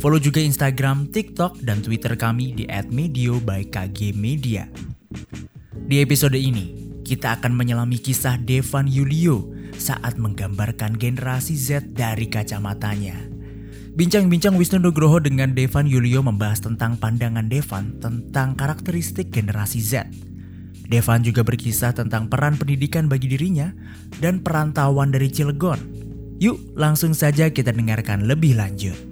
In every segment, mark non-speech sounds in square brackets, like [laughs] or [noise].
Follow juga Instagram, TikTok, dan Twitter kami di @medio by KG Media. Di episode ini, kita akan menyelami kisah Devan Yulio saat menggambarkan generasi Z dari kacamatanya. Bincang-bincang Wisnu Nugroho dengan Devan Yulio membahas tentang pandangan Devan tentang karakteristik generasi Z. Devan juga berkisah tentang peran pendidikan bagi dirinya dan perantauan dari Cilegon. Yuk, langsung saja kita dengarkan lebih lanjut.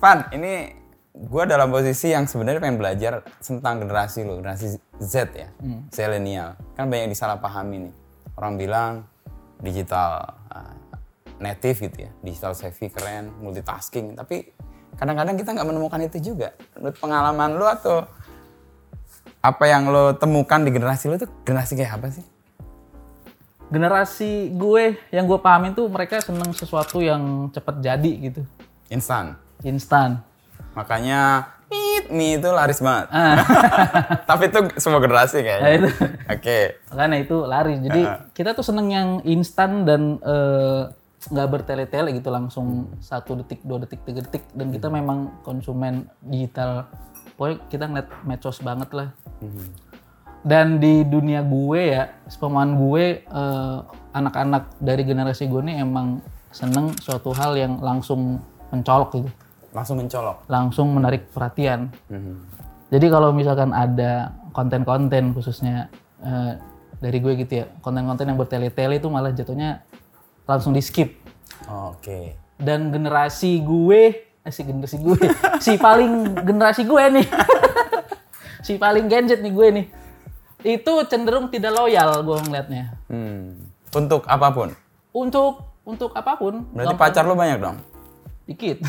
Van, ini gue dalam posisi yang sebenarnya pengen belajar tentang generasi lo, generasi Z ya, hmm. Zillennial. Kan banyak disalahpahami nih. Orang bilang digital uh, native gitu ya, digital savvy keren, multitasking. Tapi kadang-kadang kita nggak menemukan itu juga. Menurut pengalaman lo atau apa yang lo temukan di generasi lo itu generasi kayak apa sih? Generasi gue yang gue pahamin tuh mereka seneng sesuatu yang cepet jadi gitu. Instan. Instan. Makanya Meet mie itu laris banget. Ah. [laughs] Tapi itu semua generasi kayaknya. Nah, Oke. Okay. Makanya itu laris. Jadi uh. kita tuh seneng yang instan dan nggak uh, bertele-tele gitu langsung satu detik, dua detik, tiga detik. Dan kita hmm. memang konsumen digital. Pokoknya kita ngeliat medsos banget lah. Hmm. Dan di dunia gue ya, sepemahaman gue uh, anak-anak dari generasi gue ini emang seneng suatu hal yang langsung mencolok gitu langsung mencolok? Langsung menarik perhatian. Mm-hmm. jadi kalau misalkan ada konten-konten khususnya uh, dari gue gitu ya konten-konten yang bertele-tele itu malah jatuhnya langsung di skip. Oh, oke. Okay. dan generasi gue eh, si generasi gue [laughs] si paling generasi gue nih. [laughs] Si paling gadget nih gue nih. Itu cenderung tidak loyal gue ngeliatnya. Hmm. untuk apa pun? Untuk untuk apa pun. Berarti gampang. pacar lo banyak dong Dikit.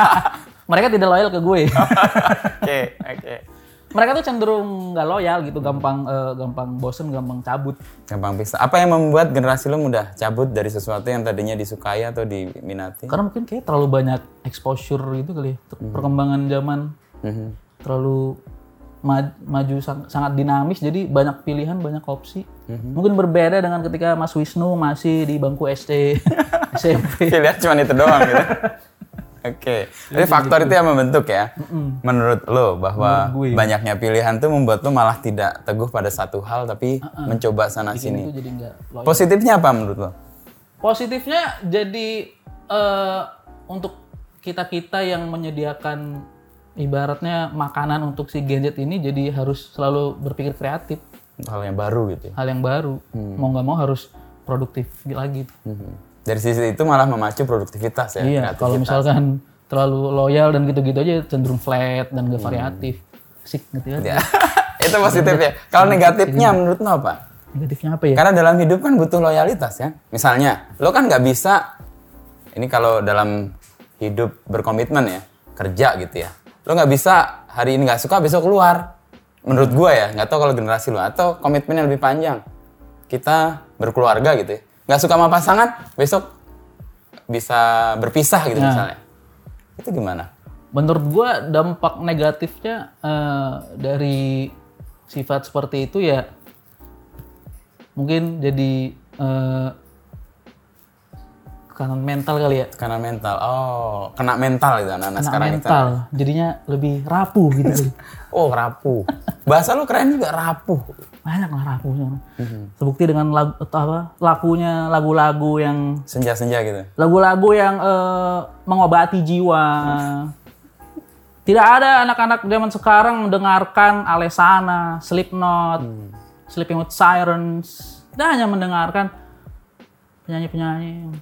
[laughs] mereka tidak loyal ke gue. [laughs] Oke, oke. Mereka tuh cenderung nggak loyal gitu, gampang uh, gampang bosen, gampang cabut. Gampang bisa. Apa yang membuat generasi lo mudah cabut dari sesuatu yang tadinya disukai atau diminati? Karena mungkin kayak terlalu banyak exposure gitu kali ya, mm-hmm. perkembangan zaman. Mm-hmm. Terlalu maju sangat dinamis jadi banyak pilihan banyak opsi mm-hmm. mungkin berbeda dengan ketika Mas Wisnu masih di bangku SD [laughs] SMP pilihan cuma itu doang gitu Oke, okay. jadi faktor gitu. itu yang membentuk ya. Mm-mm. Menurut lo bahwa banyaknya pilihan tuh membuat lo malah tidak teguh pada satu hal tapi uh-uh. mencoba sana sini. Positifnya apa menurut lo? Positifnya jadi uh, untuk kita kita yang menyediakan ibaratnya makanan untuk si gadget ini jadi harus selalu berpikir kreatif. Hal yang baru gitu. Ya? Hal yang baru. Hmm. Mau nggak mau harus produktif lagi. Hmm dari sisi itu malah memacu produktivitas ya. Iya, kalau misalkan terlalu loyal dan gitu-gitu aja cenderung flat dan gak hmm. variatif. Hmm. Sik gitu ya. ya. [laughs] itu positif ya. Kalau negatifnya menurut lo apa? Negatifnya apa ya? Karena dalam hidup kan butuh loyalitas ya. Misalnya, lo kan nggak bisa ini kalau dalam hidup berkomitmen ya, kerja gitu ya. Lo nggak bisa hari ini nggak suka besok keluar. Menurut gue ya, nggak tahu kalau generasi lo atau komitmennya lebih panjang. Kita berkeluarga gitu ya nggak suka sama pasangan besok bisa berpisah gitu nah. misalnya itu gimana menurut gue dampak negatifnya uh, dari sifat seperti itu ya mungkin jadi uh, tekanan mental kali ya. Tekanan mental. Oh, kena mental gitu anak-anak Kena sekarang itu. mental, jadinya lebih rapuh gitu. [laughs] Oh, rapuh. Bahasa lu keren juga rapuh. Banyak lah rapuhnya. Mhm. Terbukti dengan lagu, apa, lakunya lagu-lagu yang Senja-senja gitu. lagu-lagu yang eh, mengobati jiwa. Tidak ada anak-anak zaman sekarang mendengarkan Alesana, Slipknot, Sleeping with Sirens. Kita hanya mendengarkan penyanyi-penyanyi.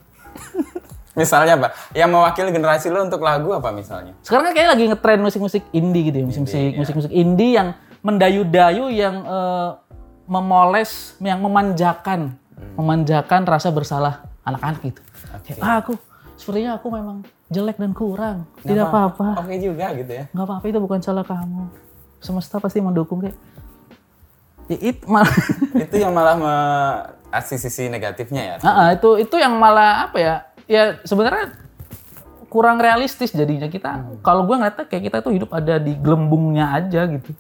[laughs] Misalnya apa? Yang mewakili generasi lu untuk lagu apa misalnya? Sekarang kan kayak lagi ngetren musik-musik indie gitu ya, musik-musik musik-musik indie yang mendayu-dayu yang eh, memoles, yang memanjakan, memanjakan rasa bersalah anak-anak gitu. Kayak, ah, aku sepertinya aku memang jelek dan kurang. Tidak apa-apa. Oke juga gitu ya. nggak apa-apa itu bukan salah kamu. Semesta pasti mendukung kayak ya, it [laughs] malah itu yang malah mengasih sisi negatifnya ya. Ah, ah, itu itu yang malah apa ya? Ya sebenarnya kurang realistis jadinya. Kita kalau gue ngeliatnya kayak kita tuh hidup ada di gelembungnya aja gitu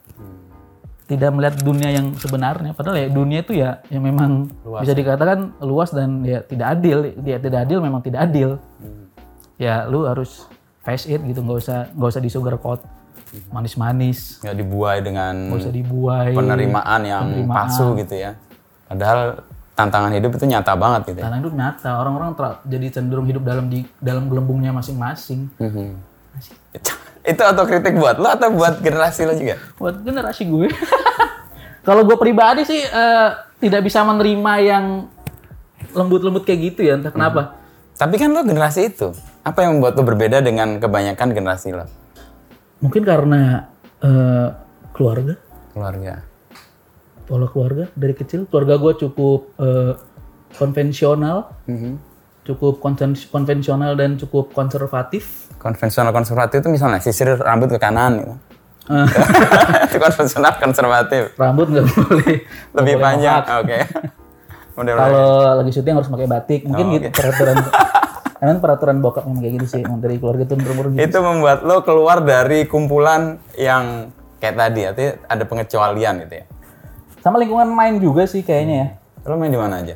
tidak melihat dunia yang sebenarnya. Padahal ya dunia itu ya yang memang bisa dikatakan luas dan ya tidak adil. Dia tidak adil memang tidak adil. Ya lu harus face it gitu nggak usah nggak usah disugarcoat manis-manis. Nggak dibuai dengan nggak usah dibuai. penerimaan yang palsu gitu ya. Padahal tantangan hidup itu nyata banget gitu ya. Tanah hidup nyata. Orang-orang jadi cenderung hidup dalam di dalam gelembungnya masing-masing. Mhm. Itu otokritik buat lo atau buat generasi lo juga? buat generasi gue [laughs] kalau gue pribadi sih eh, tidak bisa menerima yang lembut-lembut kayak gitu ya entah kenapa Tapi kan lo generasi itu. Apa yang membuat lo berbeda dengan kebanyakan generasi lo? mungkin karena eh, keluarga Keluarga. pola keluarga dari kecil keluarga gue cukup eh, konvensional Mhm. cukup konsen- konvensional dan cukup konservatif Konvensional konservatif itu misalnya sisir rambut ke kanan gitu. Eh, [laughs] itu konvensional konservatif. rambut nggak boleh Lebih panjang. Oke. [laughs] Model kalau lagi syuting harus pakai batik mungkin Oh, gitu peraturan [laughs] karena peraturan bokap memang kayak gitu sih emang dari keluarga tuh turun gitu itu membuat lo keluar dari kumpulan yang kayak tadi, artinya ada pengecualian gitu ya. sama lingkungan main juga sih kayaknya ya Lo main di mana aja?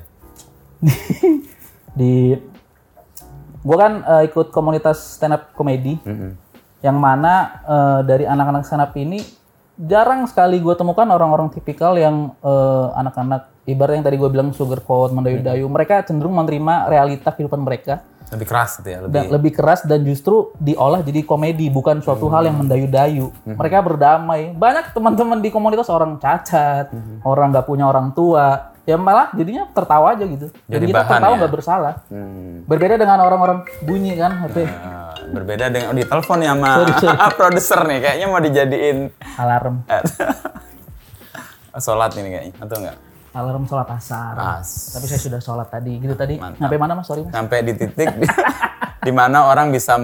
di gua kan eh, ikut komunitas stand up comedy yang mana eh, dari anak-anak stand up ini jarang sekali gue temukan orang-orang tipikal yang eh, anak-anak ibarat yang tadi gue bilang sugarcoat mendayu-dayu mereka cenderung menerima realita kehidupan mereka. Lebih keras gitu ya, lebih. dan lebih keras dan justru diolah jadi komedi bukan suatu hal yang mendayu-dayu mereka berdamai. Banyak teman-teman di komunitas orang cacat orang nggak punya orang tua ya malah jadinya tertawa aja gitu. Jadi, Jadi kita bahan tertawa ya? nggak bersalah. Hmm. berbeda dengan orang-orang bunyi kan HP Nah, berbeda dengan oh, di telepon ya sama [laughs] produser nih kayaknya mau dijadiin alarm. [laughs] Sholat ini kayaknya atau enggak alarm sholat asar. Pas tapi saya sudah sholat tadi. Gitu tadi. Mantap. sampai mana mas? Sorry mas. Sampai di titik di, [laughs] di mana orang bisa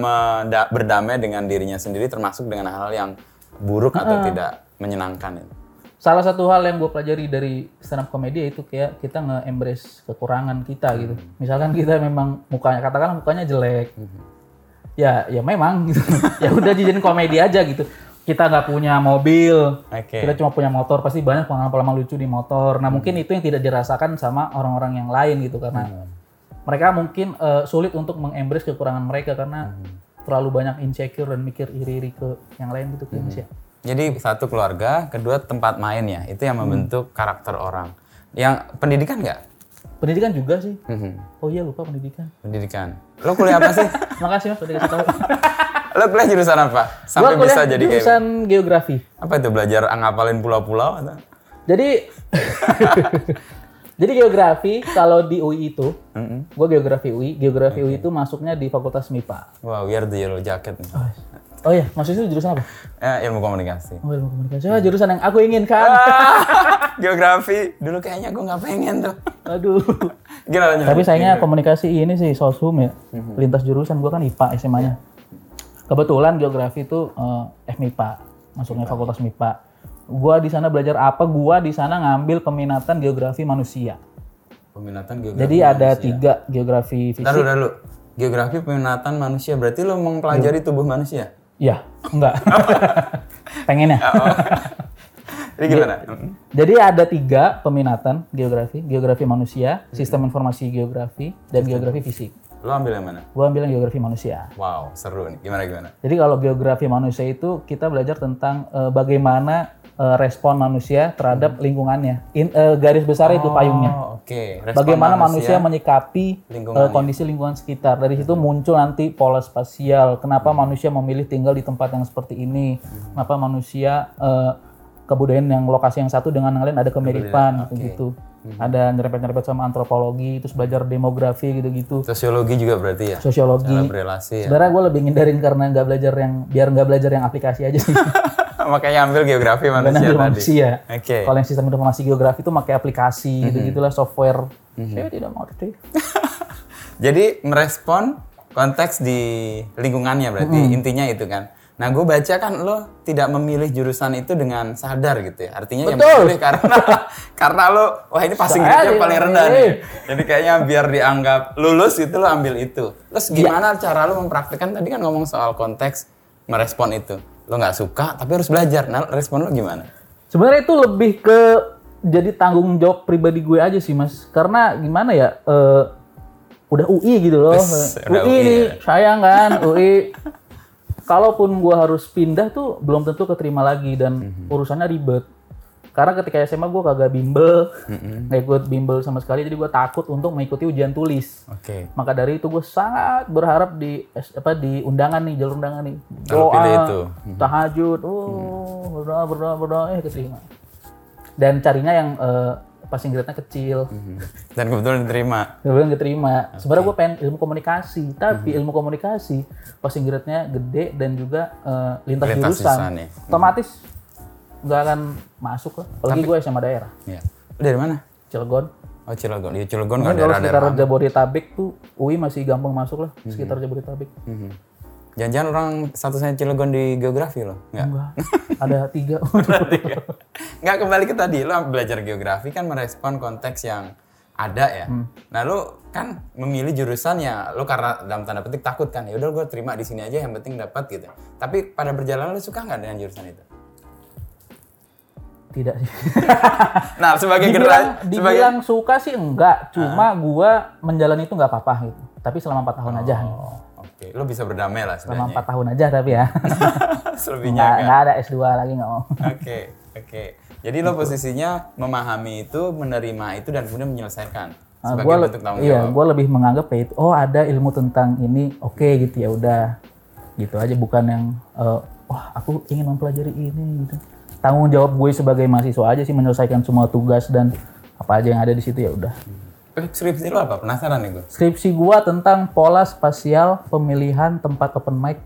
berdamai dengan dirinya sendiri termasuk dengan hal yang buruk atau tidak menyenangkan itu. Salah satu hal yang gue pelajari dari stand up comedy itu kayak kita nge-embrace kekurangan kita gitu. Misalkan kita memang mukanya katakanlah mukanya jelek. Ya ya memang gitu. [laughs] ya udah jadiin komedi aja gitu. Kita nggak punya mobil, Oke. kita cuma punya motor, pasti banyak pengalaman-pengalaman lucu di motor. Nah mungkin itu yang tidak dirasakan sama orang-orang yang lain gitu karena mereka mungkin eh, sulit untuk mengembrace kekurangan mereka karena terlalu banyak insecure dan mikir iri-iri ke yang lain gitu sih. ya. Jadi satu keluarga, kedua tempat main ya, itu yang membentuk karakter orang. Yang pendidikan nggak? Pendidikan juga sih. Mhm. Oh iya lupa pendidikan. Pendidikan. Lo kuliah apa sih? [laughs] Makasih mas udah kasih tahu. [laughs] Lo kuliah jurusan apa? Sampai Gua bisa jadi kayak jurusan geografi. apa itu belajar ngapalin pulau-pulau atau? Jadi [laughs] jadi geografi kalau di UI itu, gue geografi UI, geografi UI itu masuknya di Fakultas MIPA. Wow, we are the yellow jacket. Oh iya, maksudnya itu jurusan apa? Ya, ilmu komunikasi. Oh ilmu komunikasi. Ah, jurusan yang aku inginkan. Geografi, dulu kayaknya gue nggak pengen tuh. Aduh. Gila lanjut. Tapi sayangnya komunikasi ini sih sosum ya. Lintas jurusan gue kan IPA SMA-nya. Kebetulan geografi itu eh, FMIPA, masuknya Fakultas MIPA. Gua di sana belajar apa? Gua di sana ngambil peminatan geografi manusia. Peminatan geografi. Jadi ada tiga geografi fisik. Taruh dulu. Geografi peminatan manusia berarti lo mempelajari tubuh manusia. Iya, enggak. [laughs] Pengen ya? Jadi gimana? Jadi ada tiga peminatan geografi, geografi manusia, sistem informasi geografi, dan geografi fisik. Lo ambil yang mana? Gue ambil yang geografi manusia. Wow, seru nih. Gimana gimana? Jadi kalau geografi manusia itu kita belajar tentang eh, bagaimana eh, respon manusia terhadap lingkungannya. In, eh, garis besar itu payungnya. Oh, oke. Respon Bagaimana manusia, menyikapi lingkungannya. eh, kondisi lingkungan sekitar. Dari situ muncul nanti pola spasial. Kenapa manusia memilih tinggal di tempat yang seperti ini? Kenapa manusia eh, kebudayaan yang lokasi yang satu dengan yang lain ada kemiripan gitu-gitu. Ada nyerempet-nyerempet sama antropologi, terus belajar demografi gitu-gitu. Sosiologi juga berarti ya? Sosiologi. Cara berelasi ya? Sebenarnya gue lebih ngindarin karena nggak belajar yang biar nggak belajar yang aplikasi aja sih. [laughs] Makanya ambil geografi manusia ambil tadi. manusia. Oke. Kalau yang sistem informasi geografi itu pakai aplikasi Mhm. gitu gitulah software. Saya tidak mengerti. [laughs] Jadi merespon konteks di lingkungannya berarti Hmm. intinya itu kan. Nah gue baca kan lo tidak memilih jurusan itu dengan sadar gitu ya. Artinya yang Betul. memilih karena [laughs] karena lo wah ini passing grade-nya paling rendah nih. memilih. Jadi kayaknya biar dianggap lulus gitu lo ambil itu. Terus Iya. gimana cara lo mempraktikkan tadi kan ngomong soal konteks merespon itu. Lo nggak suka tapi harus belajar. Nah respon lo gimana? Sebenarnya itu lebih ke jadi tanggung jawab pribadi gue aja sih mas. Karena gimana ya, eh, udah UI gitu loh. Udah UI, UI nih, ya. sayang kan [laughs] UI. Kalaupun gue harus pindah tuh belum tentu keterima lagi dan Mhm. urusannya ribet. Karena ketika SMA gue kagak bimbel, nggak ikut bimbel sama sekali, jadi gue takut untuk mengikuti ujian tulis. Oke. Maka dari itu gue sangat berharap di apa di undangan nih, jalur undangan nih. Pilih itu. tahajud, oh berdoa berdoa berdoa eh keterima. Dan carinya yang eh, passing grade-nya kecil. Dan kebetulan diterima. Kemudian keterima. Sebenarnya gue pengen ilmu komunikasi, tapi ilmu komunikasi passing grade-nya gede dan juga eh, lintas, Lintas jurusan. ya. Otomatis nggak akan masuk lah. Apalagi gue SMA daerah, Ya. Lo dari mana? Cilegon. Oh Cilegon. Di Cilegon Mungkin nggak kalau daerah-daerah sekitar Jabodetabek tuh UI masih gampang masuk lah, sekitar Jabodetabek. Mhm. Jangan-jangan orang statusnya Cilegon di geografi loh? Enggak. Enggak, [laughs] ada tiga. Enggak kembali ke tadi, lo belajar geografi kan merespon konteks yang ada ya. Nah lo kan memilih jurusan ya lo karena dalam tanda petik takut kan ya udah gue terima di sini aja yang penting dapat gitu. Tapi pada perjalanan lo suka nggak dengan jurusan itu? Tidak sih. [laughs] Nah sebagai dibilang, generasi dibilang suka sih enggak, cuma gua menjalani itu nggak apa-apa gitu. Tapi selama empat tahun aja. gitu. Oh, Oke, lo bisa berdamai lah Selama sebenarnya. empat tahun aja tapi ya. [laughs] Selebihnya Nggak, enggak. nggak ada S2 lagi nggak mau. Oke, oke. Jadi lo posisinya memahami itu, menerima itu dan kemudian menyelesaikan Nah, sebagai gua bentuk tanggung iya, jawab. gue lebih menganggap ya itu, oh ada ilmu tentang ini, oke gitu ya udah, gitu aja bukan yang, eh, wah aku ingin mempelajari ini gitu. Tanggung jawab gue sebagai mahasiswa aja sih menyelesaikan semua tugas dan apa aja yang ada di situ ya udah. Eh, Skripsi lo apa? Penasaran nih gue. Skripsi gua tentang pola spasial pemilihan tempat open mic,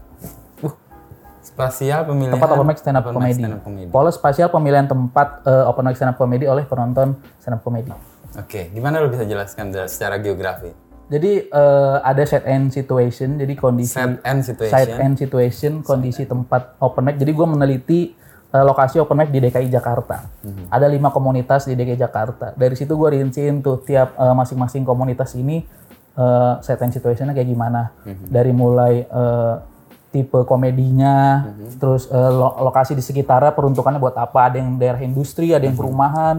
Spasial pemilihan tempat open mic stand up open comedy. stand up comedy. Pola spasial pemilihan tempat eh, open mic stand up comedy oleh penonton stand up comedy. Oke, gimana lo bisa jelaskan secara geografi? Jadi eh, ada set and situation, jadi kondisi Set and situation. side and situation, kondisi tempat open mic. Jadi gue meneliti eh, lokasi open mic di DKI Jakarta. Mhm. Ada lima komunitas di DKI Jakarta. Dari situ gue rinciin tuh tiap eh, masing-masing komunitas ini eh, set and situationnya kayak gimana. Mhm. Dari mulai eh, tipe komedinya, Mhm. terus eh, lo- lokasi di sekitarnya peruntukannya buat apa? Ada yang daerah industri, ada yang Mhm. perumahan.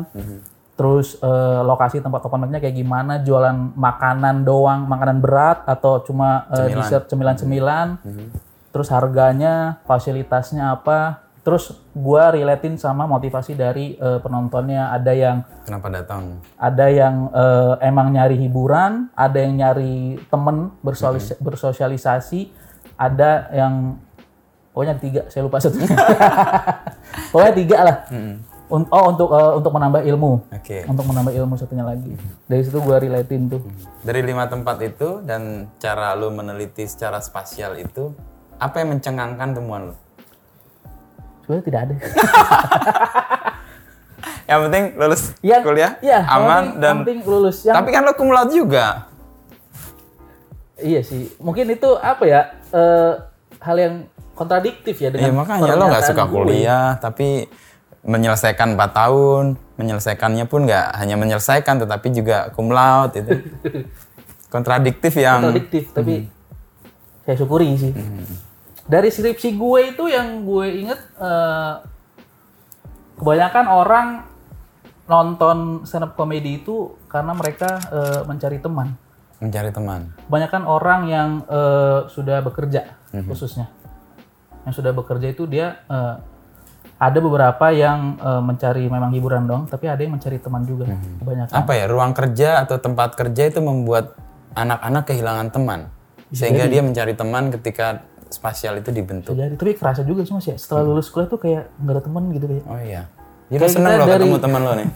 Terus eh, lokasi tempat open mic-nya kayak gimana? Jualan makanan doang, makanan berat atau cuma eh, dessert cemilan-cemilan? Terus harganya, fasilitasnya apa? Terus gua relatein sama motivasi dari eh, penontonnya. Ada yang Kenapa datang? ada yang eh, emang nyari hiburan, ada yang nyari temen bersosialis- bersosialisasi, ada yang pokoknya tiga, saya lupa satu. [laughs] pokoknya tiga lah. Un- oh untuk eh, untuk menambah ilmu, Oke. untuk menambah ilmu satunya lagi. Dari situ gua relatein tuh. Dari lima tempat itu dan cara lo meneliti secara spasial itu, apa yang mencengangkan temuan lo? Sebenarnya tidak ada. [laughs] Yang penting lulus Yang- kuliah, Iya, aman yang dan yang penting lulus. Yang tapi kan lo kumlaut juga. Iya sih, mungkin itu apa ya eh, hal yang kontradiktif ya Iya dengan makanya lo nggak suka gue. kuliah tapi menyelesaikan 4 tahun, menyelesaikannya pun nggak hanya menyelesaikan tetapi juga cum laude itu. [laughs] Kontradiktif yang Kontradiktif, tapi saya syukuri sih. Dari skripsi gue itu yang gue inget eh, kebanyakan orang nonton stand up comedy itu karena mereka eh, mencari teman. Mencari teman. Kebanyakan orang yang eh, sudah bekerja khususnya. Yang sudah bekerja itu dia eh, ada beberapa yang eh, mencari memang hiburan dong, tapi ada yang mencari teman juga. Kebanyakan. Apa ya, ruang kerja atau tempat kerja itu membuat anak-anak kehilangan teman. Sehingga dia mencari teman ketika spasial itu dibentuk. Jadi, tapi kerasa juga sih mas ya. Setelah lulus kuliah tuh kayak nggak ada teman gitu kayak. Oh iya. Jadi Kayak seneng loh dari- ketemu teman lo nih.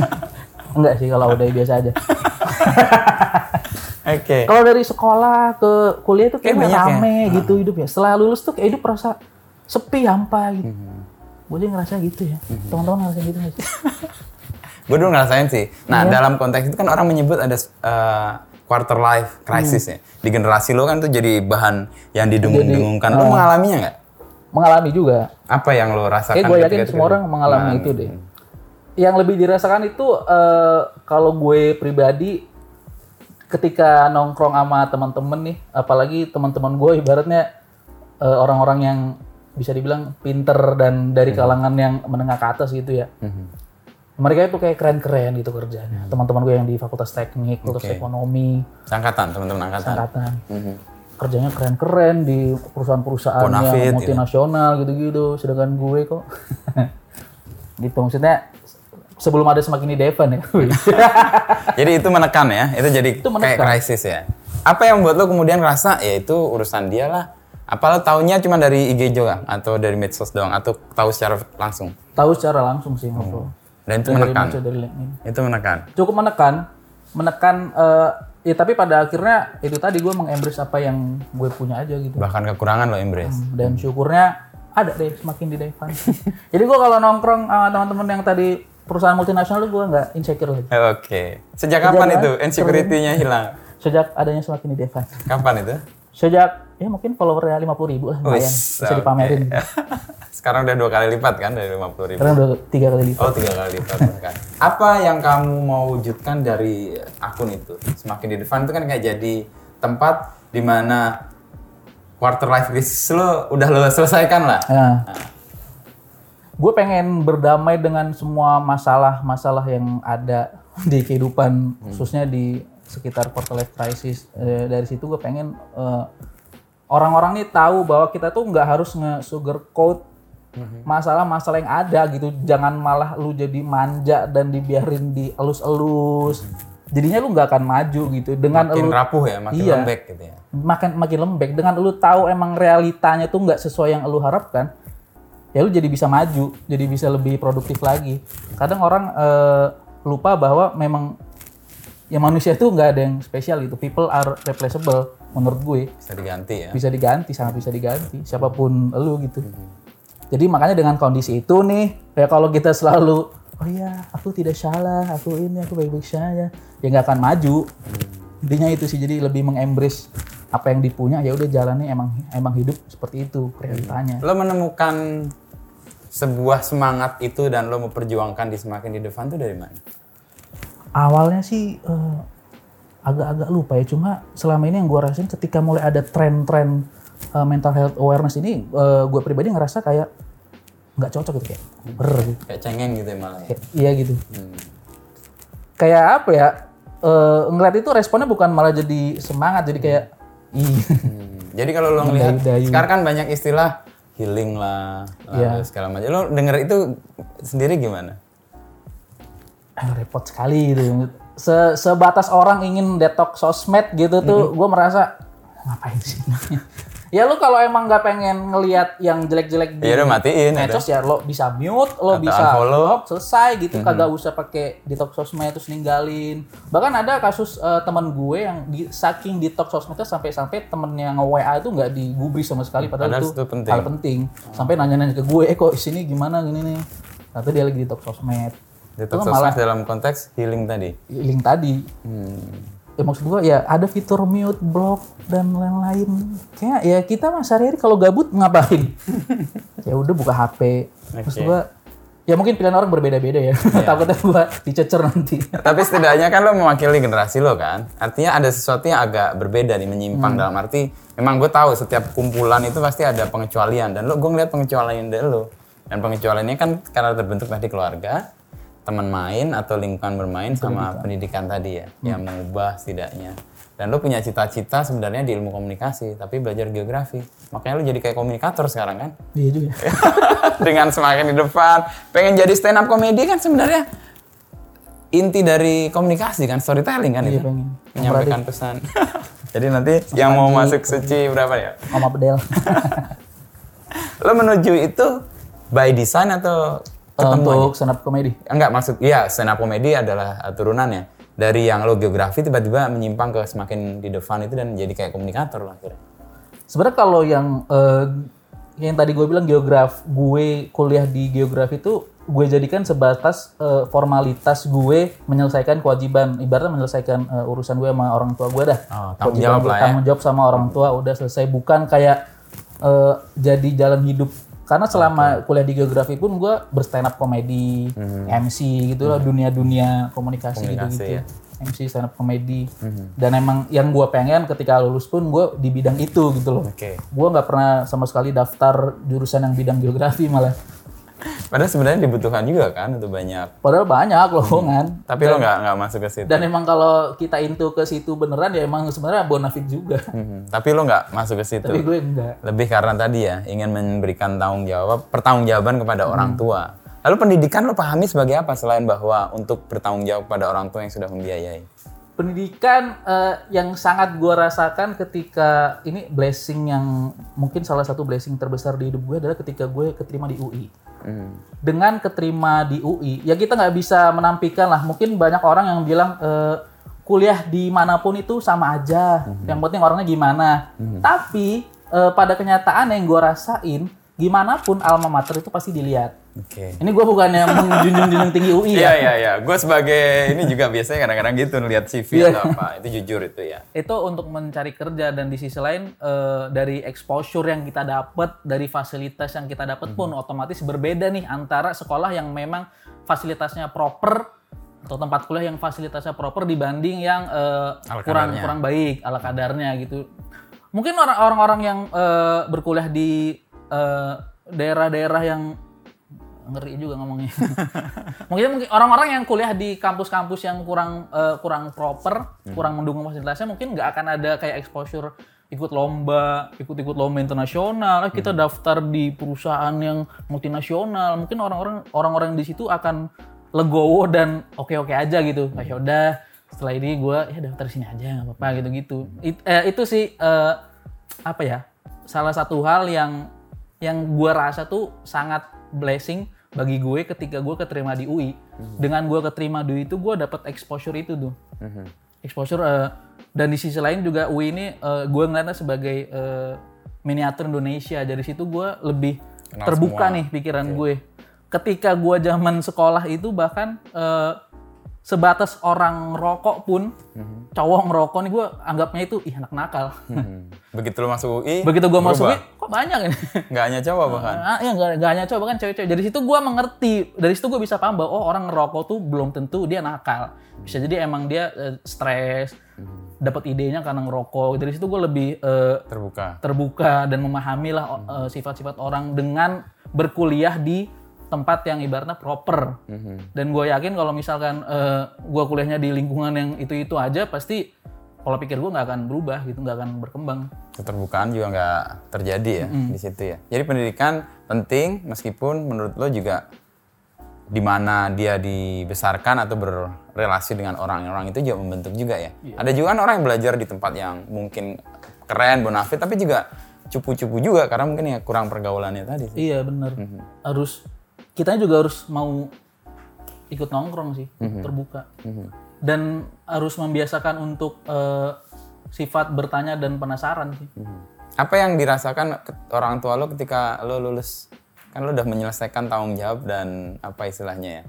[laughs] Enggak sih kalau udah biasa aja. [laughs] Oke. Kalau dari sekolah ke kuliah tuh kayak Kayak banyak ya? rame gitu hidupnya. Setelah lulus tuh kayak hidup rasa sepi hampa gitu. Gue sih ngerasa gitu ya. Teman-teman ngerasa gitu nggak [laughs] sih? Gue dulu ngerasain sih. Nah, Iya. dalam konteks itu kan orang menyebut ada eh, quarter life crisis ya. Di generasi lo kan tuh jadi bahan yang didengung-dengungkan. Lo mengalaminya nggak? Mengalami juga. Apa yang lo rasakan? Kayak gue yakin ketika semua itu? orang mengalami itu deh. Yang lebih dirasakan itu eh, kalau gue pribadi ketika nongkrong sama teman-teman nih, apalagi teman-teman gue ibaratnya eh, orang-orang yang bisa dibilang pinter dan dari kalangan yang menengah ke atas gitu ya. Mhm. Mereka itu kayak keren-keren gitu kerjanya. Teman-teman gue yang di Fakultas Teknik, Fakultas. Ekonomi, Angkatan, teman-teman angkatan. angkatan. Mhm. Kerjanya keren-keren di perusahaan-perusahaan Bonafit, yang gitu. multinasional gitu-gitu. Sedangkan gue kok [laughs] gitu maksudnya sebelum ada semakin di Devan ya. [laughs] Jadi itu menekan ya, itu jadi Itu kayak krisis ya. Apa yang membuat lo kemudian ngerasa ya itu urusan dia lah. Apa lo taunya cuma dari IG doang atau dari medsos doang atau tahu secara langsung? Tahu secara langsung sih ngobrol. Dan itu Dari menekan. dari. Itu menekan. Cukup menekan, menekan eh, ya tapi pada akhirnya itu tadi gue mengembrace apa yang gue punya aja gitu. Bahkan kekurangan lo embrace. dan syukurnya ada deh semakin di Devan. [laughs] Jadi gue kalau nongkrong sama teman-teman yang tadi perusahaan multinasional tuh gue nggak insecure lagi. Oke. Sejak kapan itu insecurity-nya hilang? Sejak adanya semakin di Devan. Kapan itu? Sejak ya mungkin followernya 50 ribu lah lumayan Wis, bisa dipamerin. [laughs] Sekarang udah dua kali lipat kan dari 50 ribu. Karena udah tiga kali lipat. Oh tiga kali lipat [laughs] kan. Apa yang kamu mau wujudkan dari akun itu? Semakin di depan itu kan kayak jadi tempat di mana quarter life crisis lo udah lo selesaikan lah. Nah, gue pengen berdamai dengan semua masalah-masalah yang ada [laughs] di kehidupan khususnya di sekitar quarter life crisis. Eh, dari situ gue pengen eh, orang-orang nih tahu bahwa kita tuh nggak harus nge-sugarcoat masalah-masalah yang ada gitu. Jangan malah lu jadi manja dan dibiarin dielus-elus. Jadinya lu nggak akan maju gitu. Dengan Makin lu rapuh ya, makin Iya. lembek gitu ya. makin makin lembek dengan lu tahu emang realitanya tuh nggak sesuai yang lu harapkan ya lu jadi bisa maju jadi bisa lebih produktif lagi kadang orang eh, lupa bahwa memang ya manusia tuh nggak ada yang spesial gitu people are replaceable menurut gue Bisa diganti ya. bisa diganti sangat bisa diganti siapa pun lu gitu. Jadi makanya dengan kondisi itu nih ya kalau kita selalu oh iya aku tidak salah aku ini aku baik-baik saja ya nggak akan maju. Intinya itu sih jadi lebih mengembrace apa yang dipunya ya udah jalannya emang emang hidup seperti itu realitanya Lo menemukan sebuah semangat itu dan lo memperjuangkan di semakin di depan tuh dari mana? awalnya sih eh, agak-agak lupa ya cuma selama ini yang gue rasain ketika mulai ada tren-tren eh, mental health awareness ini eh, gue pribadi ngerasa kayak nggak cocok gitu kayak ber gitu. Kayak cengeng gitu ya malah. ya? Kayak, iya gitu Hmm. kayak apa ya eh, ngeliat itu responnya bukan malah jadi semangat jadi kayak ih Hmm. Jadi kalau lo ngelihat sekarang kan banyak istilah healing lah, lalu Iya. segala macam. Lo denger itu sendiri gimana? ah, repot sekali gitu Se- sebatas orang ingin detox sosmed gitu tuh gue merasa ngapain sih [laughs] ya lu kalau emang nggak pengen ngelihat yang jelek-jelek di Ya udah matiin. udah. medsos ya lo bisa mute lo Atau bisa unfollow. block, selesai gitu kagak usah pakai detox sosmed terus ninggalin bahkan ada kasus eh, teman gue yang di, saking detox sosmednya sampai-sampai temennya nge WA itu nggak digubris sama sekali padahal, Padahal itu itu penting. hal penting sampai nanya-nanya ke gue eh kok sini gimana gini nih ternyata dia lagi detox sosmed Detox malah dalam konteks healing tadi. link tadi Hmm. ya maksud gua ya ada fitur mute, block dan lain-lain. Kayak ya kita mah sehari-hari kalau gabut ngapain? [laughs] ya udah buka HP. Maksud Oke. gua ya mungkin pilihan orang berbeda-beda ya. [laughs] Takutnya gua dicecer nanti. Tapi setidaknya kan lo mewakili generasi lo kan. Artinya ada sesuatu yang agak berbeda nih, menyimpang dalam arti memang gue tahu setiap kumpulan itu pasti ada pengecualian dan lo gue ngeliat pengecualian dari lo. Dan pengecualiannya kan karena terbentuk tadi keluarga, teman main atau lingkungan bermain sama pendidikan. tadi ya, yang mengubah setidaknya. dan lo punya cita-cita sebenarnya di ilmu komunikasi tapi belajar geografi. Makanya lo jadi kayak komunikator sekarang kan? [laughs] Iya juga. [laughs] dengan semakin di depan. Pengen jadi stand up comedy kan sebenarnya? Inti dari komunikasi kan? Storytelling kan Iya itu? pengen. menyampaikan pesan. [laughs] Jadi nanti yang mau masuk suci berapa ya? Mama bedel. lo menuju itu by design atau aja? Untuk stand up comedy. enggak maksud iya stand up comedy adalah uh, turunannya dari yang lo geografi tiba-tiba menyimpang ke semakin di depan itu dan jadi kayak komunikator lah akhirnya Sebenarnya kalau yang eh, yang tadi gue bilang geograf, gue kuliah di geografi itu gue jadikan sebatas eh, formalitas gue menyelesaikan kewajiban, ibaratnya menyelesaikan eh, urusan gue sama orang tua gue dah. Oh, tanggung jawab lah ya. Tanggung jawab sama orang tua udah selesai, bukan kayak eh, jadi jalan hidup. Karena selama kuliah di geografi pun gue berstand up komedi, MC gitu lah, dunia-dunia komunikasi. Komunikasi, gitu-gitu. ya. MC stand up comedy. Dan emang yang gue pengen ketika lulus pun gue di bidang itu gitu loh. oke Gue nggak pernah sama sekali daftar jurusan yang bidang geografi malah. Padahal sebenarnya dibutuhkan juga kan untuk banyak Padahal banyak lowongan. tapi lo nggak nggak masuk ke situ Dan emang kalau kita into ke situ beneran ya emang sebenarnya bonafit juga. Mhm. tapi lo nggak masuk ke situ Tapi gue enggak. lebih karena tadi ya ingin memberikan tanggung jawab pertanggungjawaban kepada orang tua lalu pendidikan lo pahami sebagai apa selain bahwa untuk bertanggung jawab pada orang tua yang sudah membiayai Pendidikan eh, yang sangat gue rasakan ketika ini blessing yang mungkin salah satu blessing terbesar di hidup gue adalah ketika gue keterima di UI. Hmm. dengan keterima di UI, ya kita nggak bisa menampikan lah. Mungkin banyak orang yang bilang eh, kuliah di mana pun itu sama aja. Yang penting orangnya gimana. Tapi eh, pada kenyataan yang gue rasain, gimana pun alma mater itu pasti dilihat. Oke. Ini gue bukannya menjunjung-junjung tinggi UI Iya ya. iya iya. Gue sebagai ini juga biasanya kadang-kadang gitu ngeliat CV Iya. atau apa. Itu jujur itu ya. Itu untuk mencari kerja dan di sisi lain eh, dari exposure yang kita dapat, dari fasilitas yang kita dapat pun otomatis berbeda nih antara sekolah yang memang fasilitasnya proper atau tempat kuliah yang fasilitasnya proper dibanding yang Ala kurang kurang baik ala kadarnya gitu. Mungkin orang- orang-orang yang eh, berkuliah di eh, daerah-daerah yang ngeri juga ngomongnya. [laughs] mungkin mungkin orang-orang yang kuliah di kampus-kampus yang kurang eh, kurang proper, kurang mendukung fasilitasnya mungkin nggak akan ada kayak exposure ikut lomba, ikut-ikut lomba internasional, eh, kita daftar di perusahaan yang multinasional. Mungkin orang-orang orang-orang di situ akan legowo dan oke-oke aja gitu. Ah, ya udah setelah ini gue ya daftar sini aja nggak apa-apa gitu-gitu. It- eh, itu sih eh, apa ya? Salah satu hal yang yang gue rasa tuh sangat blessing bagi gue ketika gue keterima di UI. Dengan gue keterima di UI itu gue dapat exposure itu tuh. Exposure eh, dan di sisi lain juga UI ini eh, gue ngeliatnya sebagai eh, miniatur Indonesia. Dari situ gue lebih Kenal terbuka semua. nih pikiran gue. Ketika gue zaman sekolah itu bahkan eh, sebatas orang rokok pun cowok ngerokok nih gue anggapnya itu ih anak nakal. Hmm. Begitu lo masuk UI, Begitu gue masuk. UI, kok banyak ini. nggak hanya cowok bahkan. Ah, ya nggak nggak hanya coba kan cewek-cewek. Dari situ gue mengerti, dari situ gue bisa paham bahwa oh orang ngerokok tuh belum tentu dia nakal. Bisa jadi emang dia eh, stres, dapat idenya karena ngerokok. Dari situ gue lebih eh, Terbuka. terbuka dan memahami lah oh, eh, sifat-sifat orang dengan berkuliah di tempat yang ibaratnya proper. Dan gue yakin kalau misalkan gue kuliahnya di lingkungan yang itu-itu aja, pasti pola pikir gue nggak akan berubah gitu, nggak akan berkembang. Keterbukaan juga nggak terjadi ya di situ ya. Jadi pendidikan penting meskipun menurut lo juga di mana dia dibesarkan atau berrelasi dengan orang-orang itu juga membentuk juga ya. Ada juga kan orang yang belajar di tempat yang mungkin keren, bonafit, tapi juga cupu-cupu juga karena mungkin ya kurang pergaulannya tadi. sih. Iya bener. Harus kita juga harus mau ikut nongkrong sih, terbuka. Dan harus membiasakan untuk eh, sifat bertanya dan penasaran sih. Apa yang dirasakan orang tua lo ketika lo lulus? Kan lo udah menyelesaikan tanggung jawab dan apa istilahnya ya?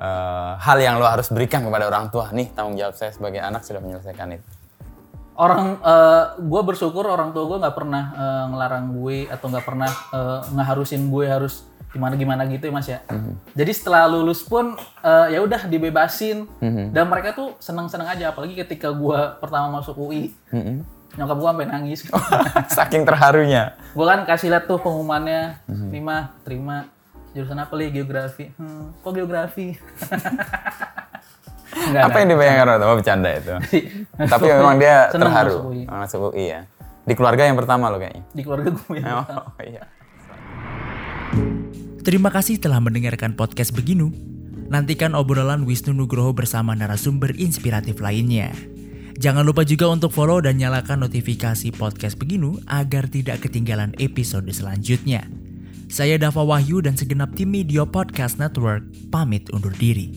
eh, hal yang lo harus berikan kepada orang tua. Nih tanggung jawab saya sebagai anak sudah menyelesaikan itu. Orang, gue bersyukur orang tua gue nggak pernah eh, ngelarang gue atau nggak pernah eh, ngeharusin gue harus gimana gimana gitu ya mas ya. Jadi setelah lulus pun eh, ya udah dibebasin dan mereka tuh seneng seneng aja apalagi ketika gue pertama masuk UI nyokap gue sampai nangis. [laughs] Saking terharunya. gue kan kasih lihat tuh pengumumannya terima terima jurusan apa li geografi hmm, kok geografi [laughs] Enggak, Apa yang dibayangkan waktu oh, bercanda itu? Tapi memang dia [laughs] terharu. masuk UI. Masuk UI ya. Di keluarga yang pertama lo kayaknya. Di keluarga gue ya. Oh iya. Terima kasih telah mendengarkan podcast Beginu. Nantikan obrolan Wisnu Nugroho bersama narasumber inspiratif lainnya. Jangan lupa juga untuk follow dan nyalakan notifikasi podcast Beginu agar tidak ketinggalan episode selanjutnya. Saya Dava Wahyu dan segenap tim Media Podcast Network pamit undur diri.